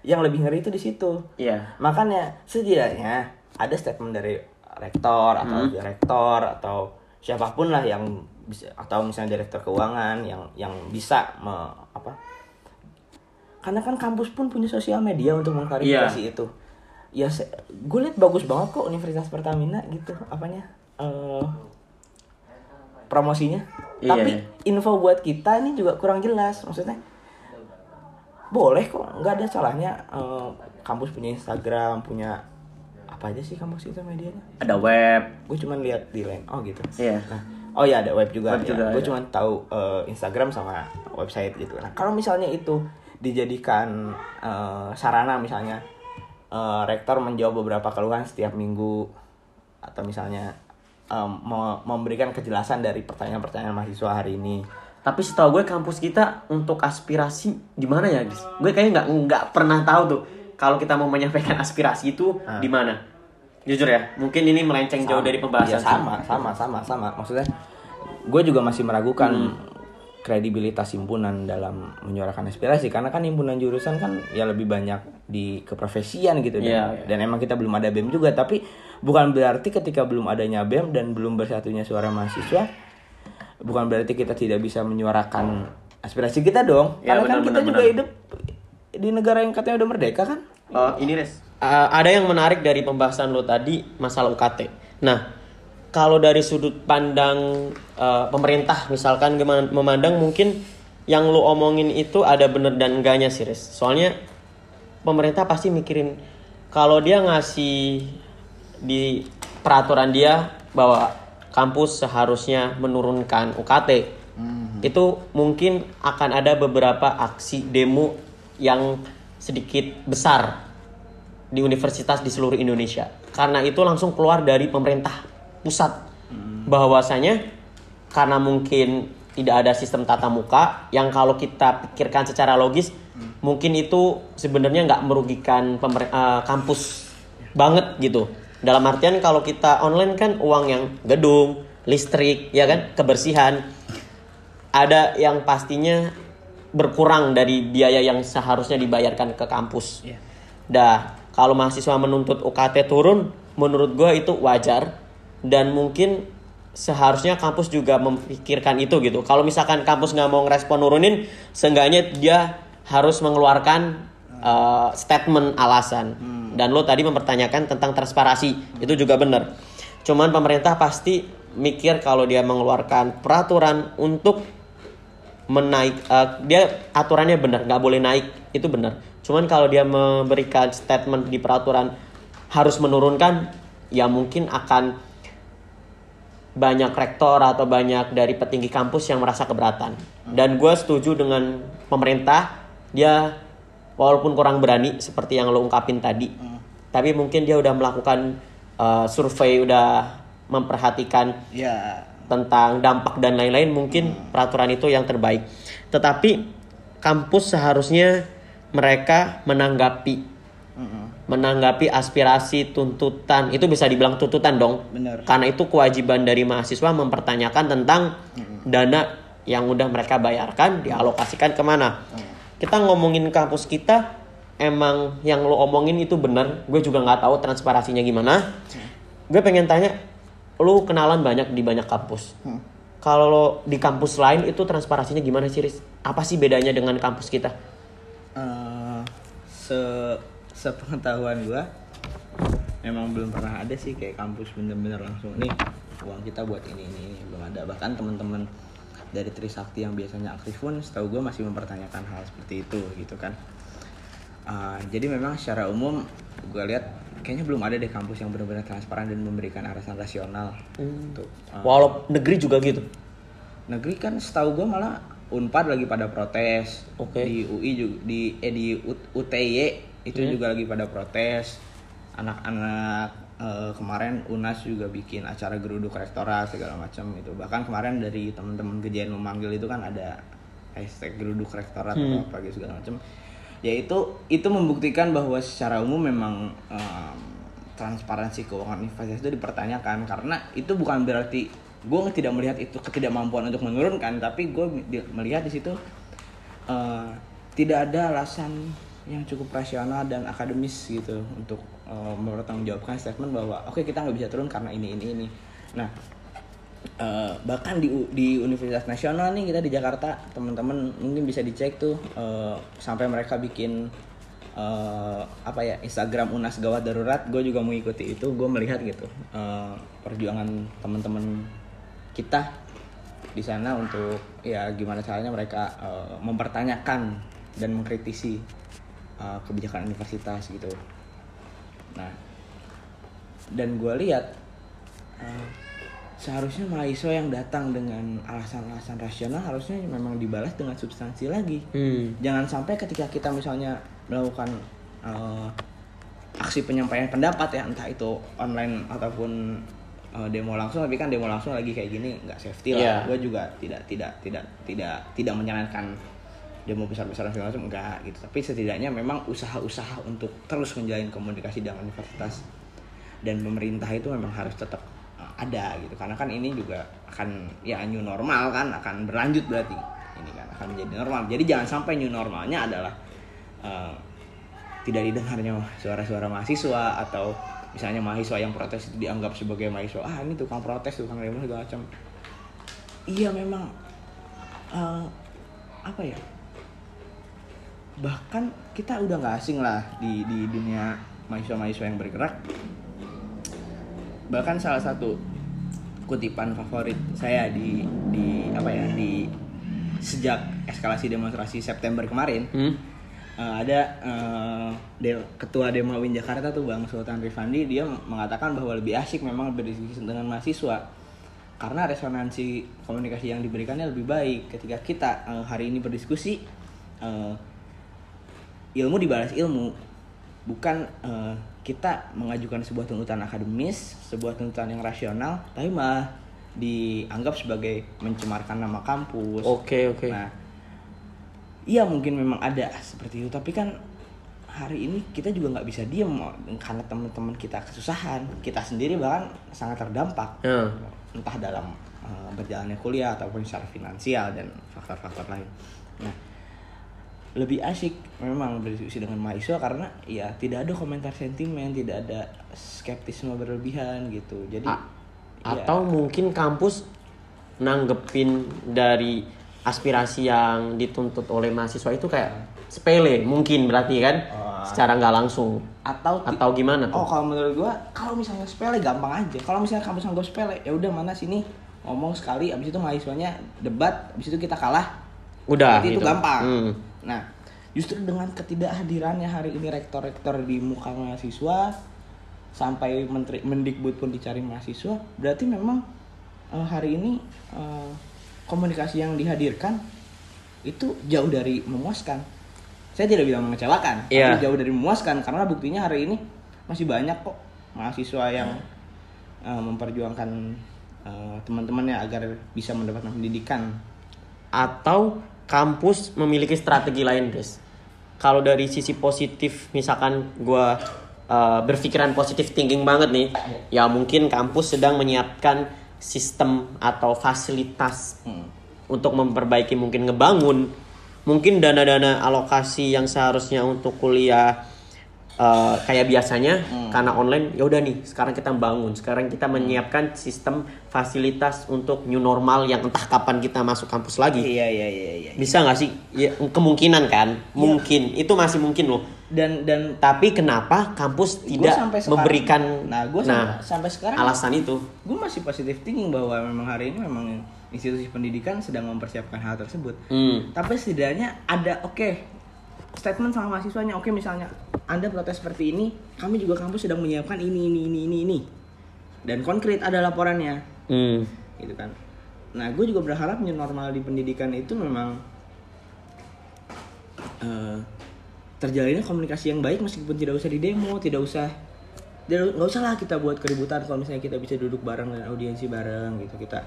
Yang lebih ngeri itu di situ. Iya. makanya setidaknya ada statement dari rektor atau direktor atau siapa pun lah yang bisa atau misalnya direktur keuangan yang yang bisa me- apa? Karena kan kampus pun punya sosial media untuk mengklarifikasi itu. Ya gue liat bagus banget kok Universitas Pertamina gitu apanya eh promosinya Iya, tapi iya. info buat kita ini juga kurang jelas maksudnya boleh kok nggak ada salahnya eh, kampus punya Instagram punya apa aja sih kampus itu medianya Ada web. gue cuman lihat di lain oh gitu Iya. nah oh ya ada web juga, Web ya. juga, gue ya. cuman tahu eh, Instagram sama website gitu nah kalau misalnya itu dijadikan eh, sarana misalnya eh, rektor menjawab beberapa keluhan setiap minggu atau misalnya me- memberikan kejelasan dari pertanyaan-pertanyaan mahasiswa hari ini Tapi setahu gue kampus kita untuk aspirasi di mana ya, Dis? Gue kayaknya nggak nggak pernah tahu tuh kalau kita mau menyampaikan aspirasi itu Ah. di mana. Jujur ya, mungkin ini melenceng jauh dari Ya, pembahasan. sama sama sama sama maksudnya gue juga masih meragukan Hmm. kredibilitas himpunan dalam menyuarakan aspirasi karena kan himpunan jurusan kan ya lebih banyak di keprofesian gitu dan, Iya, iya. dan emang kita belum ada bem juga tapi bukan berarti ketika belum adanya bem dan belum bersatunya suara mahasiswa bukan berarti kita tidak bisa menyuarakan aspirasi kita dong Ya, karena kan benar, kita benar, juga hidup di negara yang katanya udah merdeka kan Eh, ini res. Eh, ada yang menarik dari pembahasan lo tadi masalah UKT. Nah, kalau dari sudut pandang eh, pemerintah misalkan gimana memandang mungkin yang lo omongin itu ada bener dan enggaknya sih res. Soalnya pemerintah pasti mikirin kalau dia ngasih di peraturan dia bahwa kampus seharusnya menurunkan UKT itu mungkin akan ada beberapa aksi demo yang sedikit besar di universitas di seluruh Indonesia. Karena itu langsung keluar dari pemerintah pusat. Bahwasanya karena mungkin tidak ada sistem tatap muka yang kalau kita pikirkan secara logis mungkin itu sebenarnya nggak merugikan eh, kampus banget gitu dalam artian kalau kita online kan uang yang gedung listrik ya kan kebersihan ada yang pastinya berkurang dari biaya yang seharusnya dibayarkan ke kampus. Dah, kalau mahasiswa menuntut UKT turun, menurut gue itu wajar dan mungkin seharusnya kampus juga memikirkan itu gitu. Kalau misalkan kampus nggak mau ngerespon nurunin, seenggaknya dia harus mengeluarkan uh, statement alasan. Dan lo tadi mempertanyakan tentang transparansi, itu juga benar. Cuman pemerintah pasti mikir kalau dia mengeluarkan peraturan untuk menaik eh, dia aturannya benar nggak boleh naik. Itu benar. Cuman kalau dia memberikan statement di peraturan harus menurunkan ya mungkin akan banyak rektor atau banyak dari petinggi kampus yang merasa keberatan. Dan gue setuju dengan pemerintah. Dia walaupun kurang berani seperti yang lo ungkapin tadi. Tapi mungkin dia udah melakukan eh, survei udah memperhatikan ya. tentang dampak dan lain-lain mungkin peraturan itu yang terbaik. Tetapi kampus seharusnya mereka menanggapi. Menanggapi aspirasi tuntutan. Itu bisa dibilang tuntutan dong. Bener. Karena itu kewajiban dari mahasiswa mempertanyakan tentang dana yang udah mereka bayarkan dialokasikan ke mana. Kita ngomongin kampus kita emang yang lo omongin itu benar. Gue juga nggak tahu transparansinya gimana. Gue pengen tanya lu kenalan banyak di banyak kampus. Kalau lo di kampus lain itu transparansinya gimana sih, Riz? Apa sih bedanya dengan kampus kita? Eh, se sepengetahuan gua memang belum pernah ada sih kayak kampus bener-bener langsung nih uang kita buat ini ini, ini. belum ada bahkan teman-teman dari Trisakti yang biasanya aktif pun setahu gue masih mempertanyakan hal seperti itu gitu kan Eh, jadi memang secara umum gue lihat kayaknya belum ada deh kampus yang benar-benar transparan dan memberikan arahan rasional untuk eh, Walau negeri juga gitu. negeri kan setahu gue malah unpad lagi pada protes Oke. di UI juga di eh, di UTY itu juga lagi pada protes anak-anak eh, kemarin unas juga bikin acara geruduk rektorat segala macam itu. Bahkan kemarin dari teman-teman kejadian memanggil itu kan ada hashtag geruduk rektorat atau apa gitu segala macam. Ya itu itu membuktikan bahwa secara umum memang em, transparansi keuangan universitas itu dipertanyakan. Karena itu bukan berarti gue tidak melihat itu ketidakmampuan untuk menurunkan tapi gue melihat di situ uh, tidak ada alasan yang cukup rasional dan akademis gitu untuk uh, mempertanggungjawabkan statement bahwa oke okay, kita nggak bisa turun karena ini ini ini. Nah uh, bahkan di di Universitas Nasional nih kita di Jakarta teman-teman mungkin bisa dicek tuh uh, sampai mereka bikin uh, apa ya Instagram Unas Gawat Darurat gue juga mengikuti itu gue melihat gitu uh, perjuangan teman-teman kita di sana untuk ya gimana caranya mereka uh, mempertanyakan dan mengkritisi uh, kebijakan universitas gitu nah dan gue lihat uh, seharusnya mahasiswa yang datang dengan alasan-alasan rasional harusnya memang dibalas dengan substansi lagi hmm. jangan sampai ketika kita misalnya melakukan uh, aksi penyampaian pendapat ya entah itu online ataupun uh, demo langsung tapi kan demo langsung lagi kayak gini nggak safety lah yeah. gue juga tidak tidak tidak tidak tidak menyarankan demo besar-besaran segala macam enggak gitu. Tapi setidaknya memang usaha-usaha untuk terus menjalin komunikasi dengan universitas dan pemerintah itu memang harus tetap uh, ada gitu. Karena kan ini juga akan ya new normal kan akan berlanjut berarti ini kan akan menjadi normal. Jadi jangan sampai new normalnya adalah uh, tidak didengarnya suara-suara mahasiswa atau misalnya mahasiswa yang protes itu dianggap sebagai mahasiswa ah ini tukang protes tukang demo segala macam. Iya memang uh, apa ya bahkan kita udah nggak asing lah di di dunia mahasiswa-mahasiswa yang bergerak. Bahkan salah satu kutipan favorit saya di di apa ya di sejak eskalasi demonstrasi September kemarin hmm? uh, ada uh, de ketua Dema Win Jakarta tuh Bang Sultan Rifandi dia mengatakan bahwa lebih asik memang berdiskusi dengan mahasiswa. Karena resonansi komunikasi yang diberikannya lebih baik. Ketika kita uh, hari ini berdiskusi uh, ilmu dibalas ilmu. Bukan uh, kita mengajukan sebuah tuntutan akademis sebuah tuntutan yang rasional tapi malah dianggap sebagai mencemarkan nama kampus. Oke okay, oke. Okay. nah iya mungkin memang ada seperti itu tapi kan hari ini kita juga nggak bisa diem karena teman-teman kita kesusahan. Kita sendiri bahkan sangat terdampak. Yeah. entah dalam uh, berjalannya kuliah ataupun secara finansial dan faktor-faktor lain. Nah lebih asik memang berdiskusi dengan mahasiswa karena ya tidak ada komentar sentimen tidak ada skeptisme berlebihan gitu jadi A ya, atau mungkin kampus nanggepin dari aspirasi yang dituntut oleh mahasiswa itu kayak sepele mungkin berarti kan oh. secara nggak langsung atau atau gimana tuh? Oh kalau menurut gua kalau misalnya sepele gampang aja. Kalau misalnya kamu sanggup sepele ya udah mana sini ngomong sekali abis itu mahasiswanya debat abis itu kita kalah. Udah. Berarti gitu. itu gampang. Hmm. Nah justru dengan ketidakhadirannya hari ini rektor-rektor di muka mahasiswa sampai menteri mendikbud pun dicari mahasiswa berarti memang uh, hari ini uh, komunikasi yang dihadirkan itu jauh dari memuaskan. Saya tidak bilang mengecewakan, yeah. tapi jauh dari memuaskan karena buktinya hari ini masih banyak kok mahasiswa yang uh, memperjuangkan uh, teman-temannya agar bisa mendapatkan pendidikan. Atau kampus memiliki strategi lain, guys. Kalau dari sisi positif, misalkan gue uh, berpikiran positif thinking banget nih, ya mungkin kampus sedang menyiapkan sistem atau fasilitas hmm. untuk memperbaiki mungkin ngebangun mungkin dana-dana alokasi yang seharusnya untuk kuliah uh, kayak biasanya hmm. karena online ya udah nih sekarang kita bangun sekarang kita menyiapkan sistem fasilitas untuk new normal yang entah kapan kita masuk kampus lagi iya iya iya, iya. bisa nggak sih ya, kemungkinan kan iya. mungkin itu masih mungkin loh dan dan tapi kenapa kampus tidak sampai sekarang, memberikan nah gue nah, sampai, sekarang alasan itu gue masih positif thinking bahwa memang hari ini memang institusi pendidikan sedang mempersiapkan hal tersebut hmm. tapi setidaknya ada oke okay, statement sama mahasiswanya. Oke misalnya anda protes seperti ini kami juga kampus sedang menyiapkan ini ini ini ini ini. Dan konkret ada laporannya. Hmm. gitu kan. Nah gue juga berharap normal di pendidikan itu memang uh, terjalinnya komunikasi yang baik meskipun tidak usah di demo tidak usah nggak usah lah kita buat keributan kalau misalnya kita bisa duduk bareng dan audiensi bareng gitu kita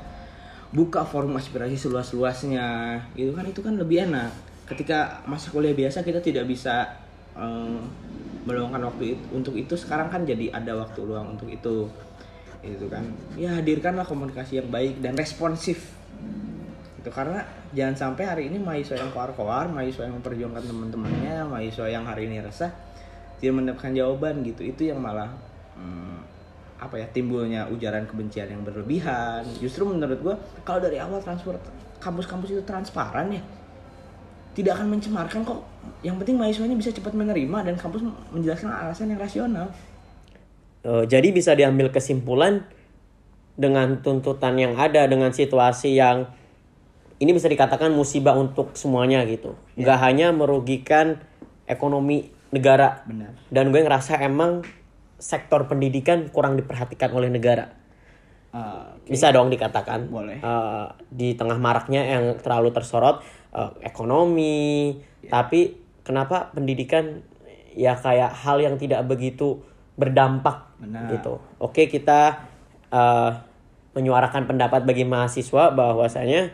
buka forum aspirasi seluas luasnya gitu kan itu kan lebih enak ketika masa kuliah biasa kita tidak bisa um, meluangkan waktu itu, untuk itu. Sekarang kan jadi ada waktu luang untuk itu. Itu kan. Ya hadirkanlah komunikasi yang baik dan responsif. Itu karena jangan sampai hari ini mahasiswa yang koar-koar mahasiswa yang memperjuangkan teman-temannya mahasiswa yang hari ini resah tidak mendapatkan jawaban gitu. Itu yang malah hmm, apa ya timbulnya ujaran kebencian yang berlebihan. Justru menurut gua kalau dari awal transfer kampus-kampus itu transparan ya tidak akan mencemarkan kok yang penting mahasiswanya bisa cepat menerima dan kampus menjelaskan alasan yang rasional Uh, jadi bisa diambil kesimpulan dengan tuntutan yang ada dengan situasi yang ini bisa dikatakan musibah untuk semuanya gitu. Nggak hanya merugikan ekonomi negara. Benar. Dan gue ngerasa emang sektor pendidikan kurang diperhatikan oleh negara. Ah, oke. Bisa dong dikatakan. Boleh. Uh, di tengah maraknya yang terlalu tersorot uh, ekonomi, tapi kenapa pendidikan ya kayak hal yang tidak begitu berdampak Benar. gitu. Oke kita uh, menyuarakan pendapat bagi mahasiswa bahwasanya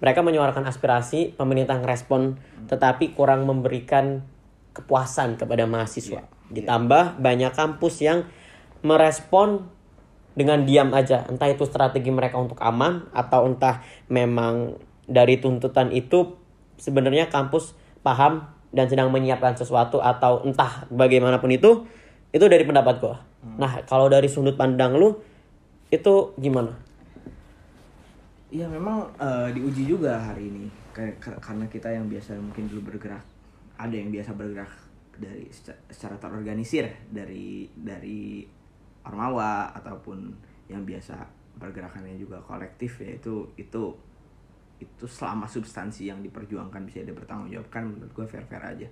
mereka menyuarakan aspirasi, pemerintah ngerespon, tetapi kurang memberikan kepuasan kepada mahasiswa. Ditambah banyak kampus yang merespon dengan diam aja, entah itu strategi mereka untuk aman atau entah memang dari tuntutan itu sebenarnya kampus paham dan sedang menyiapkan sesuatu atau entah bagaimanapun itu, itu dari pendapat gua. Nah, kalau dari sudut pandang lu itu gimana? Iya memang eh, diuji juga hari ini Kar- kar- karena kita yang biasa mungkin dulu bergerak ada yang biasa bergerak dari seca- secara terorganisir dari dari ormawa ataupun yang biasa pergerakannya juga kolektif ya itu itu selama substansi yang diperjuangkan bisa dipertanggungjawabkan menurut gue fair fair aja.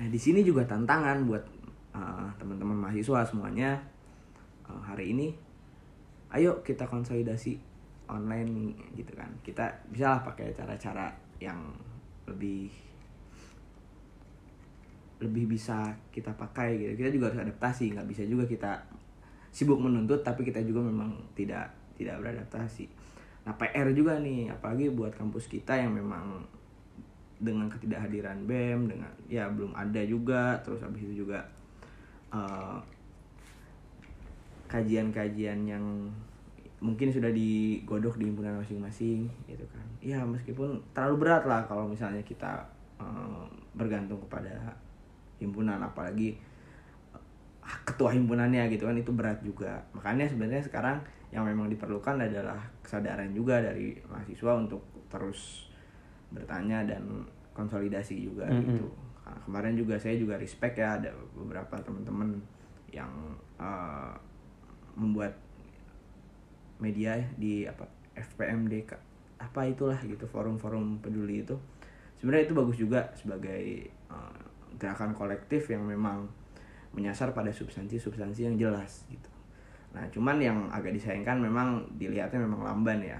Nah di sini juga tantangan buat eh, teman-teman mahasiswa semuanya. Eh, hari ini ayo kita konsolidasi online gitu kan. Kita bisa lah pakai cara-cara yang lebih lebih bisa kita pakai gitu. Kita juga harus adaptasi nggak bisa juga kita sibuk menuntut tapi kita juga memang tidak tidak beradaptasi nah PR juga nih apalagi buat kampus kita yang memang dengan ketidakhadiran BEM dengan ya belum ada juga terus habis itu juga eh, kajian-kajian yang mungkin sudah digodok di himpunan masing-masing gitu kan. Ya meskipun terlalu berat lah kalau misalnya kita eh, bergantung kepada himpunan apalagi eh, ketua himpunannya gitu kan itu berat juga. Makanya sebenarnya sekarang yang memang diperlukan adalah kesadaran juga dari mahasiswa untuk terus bertanya dan konsolidasi juga Mm-mm. gitu Nah, kemarin juga saya juga respect ya ada beberapa teman-teman yang eh, membuat media di apa FPMD Kak. apa itulah gitu forum-forum peduli itu sebenarnya itu bagus juga sebagai eh, gerakan kolektif yang memang menyasar pada substansi-substansi yang jelas gitu nah cuman yang agak disayangkan memang dilihatnya memang lamban ya.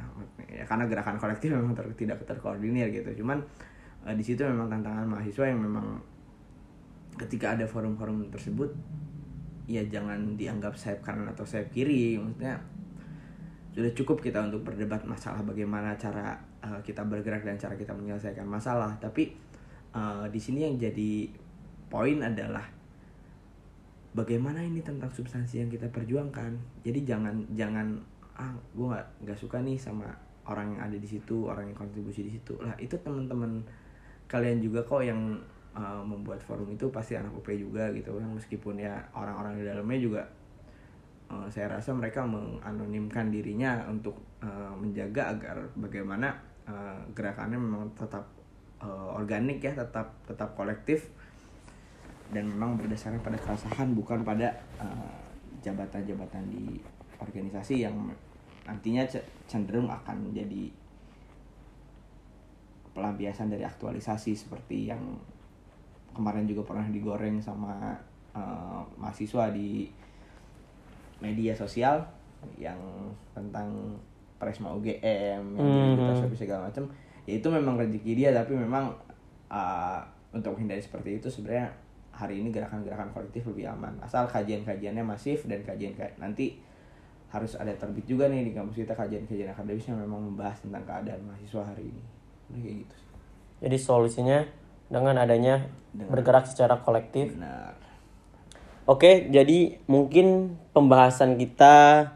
Ya karena gerakan kolektif memang ter- tidak terkoordinir gitu. Cuman eh, di situ memang tantangan mahasiswa yang memang ketika ada forum-forum tersebut ya jangan dianggap sayap kanan atau sayap kiri. Maksudnya sudah cukup kita untuk berdebat masalah bagaimana cara uh, kita bergerak dan cara kita menyelesaikan masalah. Tapi uh, di sini yang jadi poin adalah bagaimana ini tentang substansi yang kita perjuangkan? Jadi jangan jangan ah gue nggak nggak suka nih sama orang yang ada di situ orang yang kontribusi di situ. Lah itu teman-teman kalian juga kok yang uh, membuat forum itu pasti anak UP juga gitu kan. Meskipun ya orang-orang di dalamnya juga uh, saya rasa mereka menganonimkan dirinya untuk uh, menjaga agar bagaimana uh, gerakannya memang tetap uh, organik ya tetap tetap kolektif dan memang berdasarkan pada keresahan bukan pada uh, jabatan-jabatan di organisasi yang nantinya cenderung akan menjadi pelampiasan dari aktualisasi seperti yang kemarin juga pernah digoreng sama uh, mahasiswa di media sosial yang tentang Presma UGM Mhm. hmm. segala macam ya itu memang rezeki dia tapi memang uh, untuk menghindari seperti itu sebenarnya hari ini gerakan-gerakan kolektif lebih aman asal kajian-kajiannya masif dan kajian nanti harus ada terbit juga nih di kampus kita kajian-kajian akademis yang memang membahas tentang keadaan mahasiswa hari ini Udah kayak gitu sih. Jadi solusinya dengan adanya Dengan- bergerak secara kolektif benar Oke, jadi mungkin pembahasan kita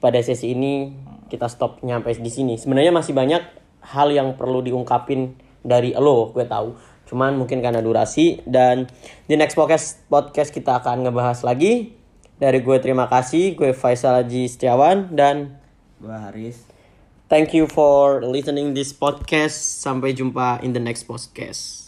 pada sesi ini kita stop nyampe di sini. Sebenarnya masih banyak hal yang perlu diungkapin dari lo, gue tahu. Cuman mungkin karena durasi dan di next podcast podcast kita akan ngebahas lagi. Dari gue terima kasih, gue Faisal Haji Setiawan dan Gua Haris. thank you for listening this podcast. Sampai jumpa in the next podcast.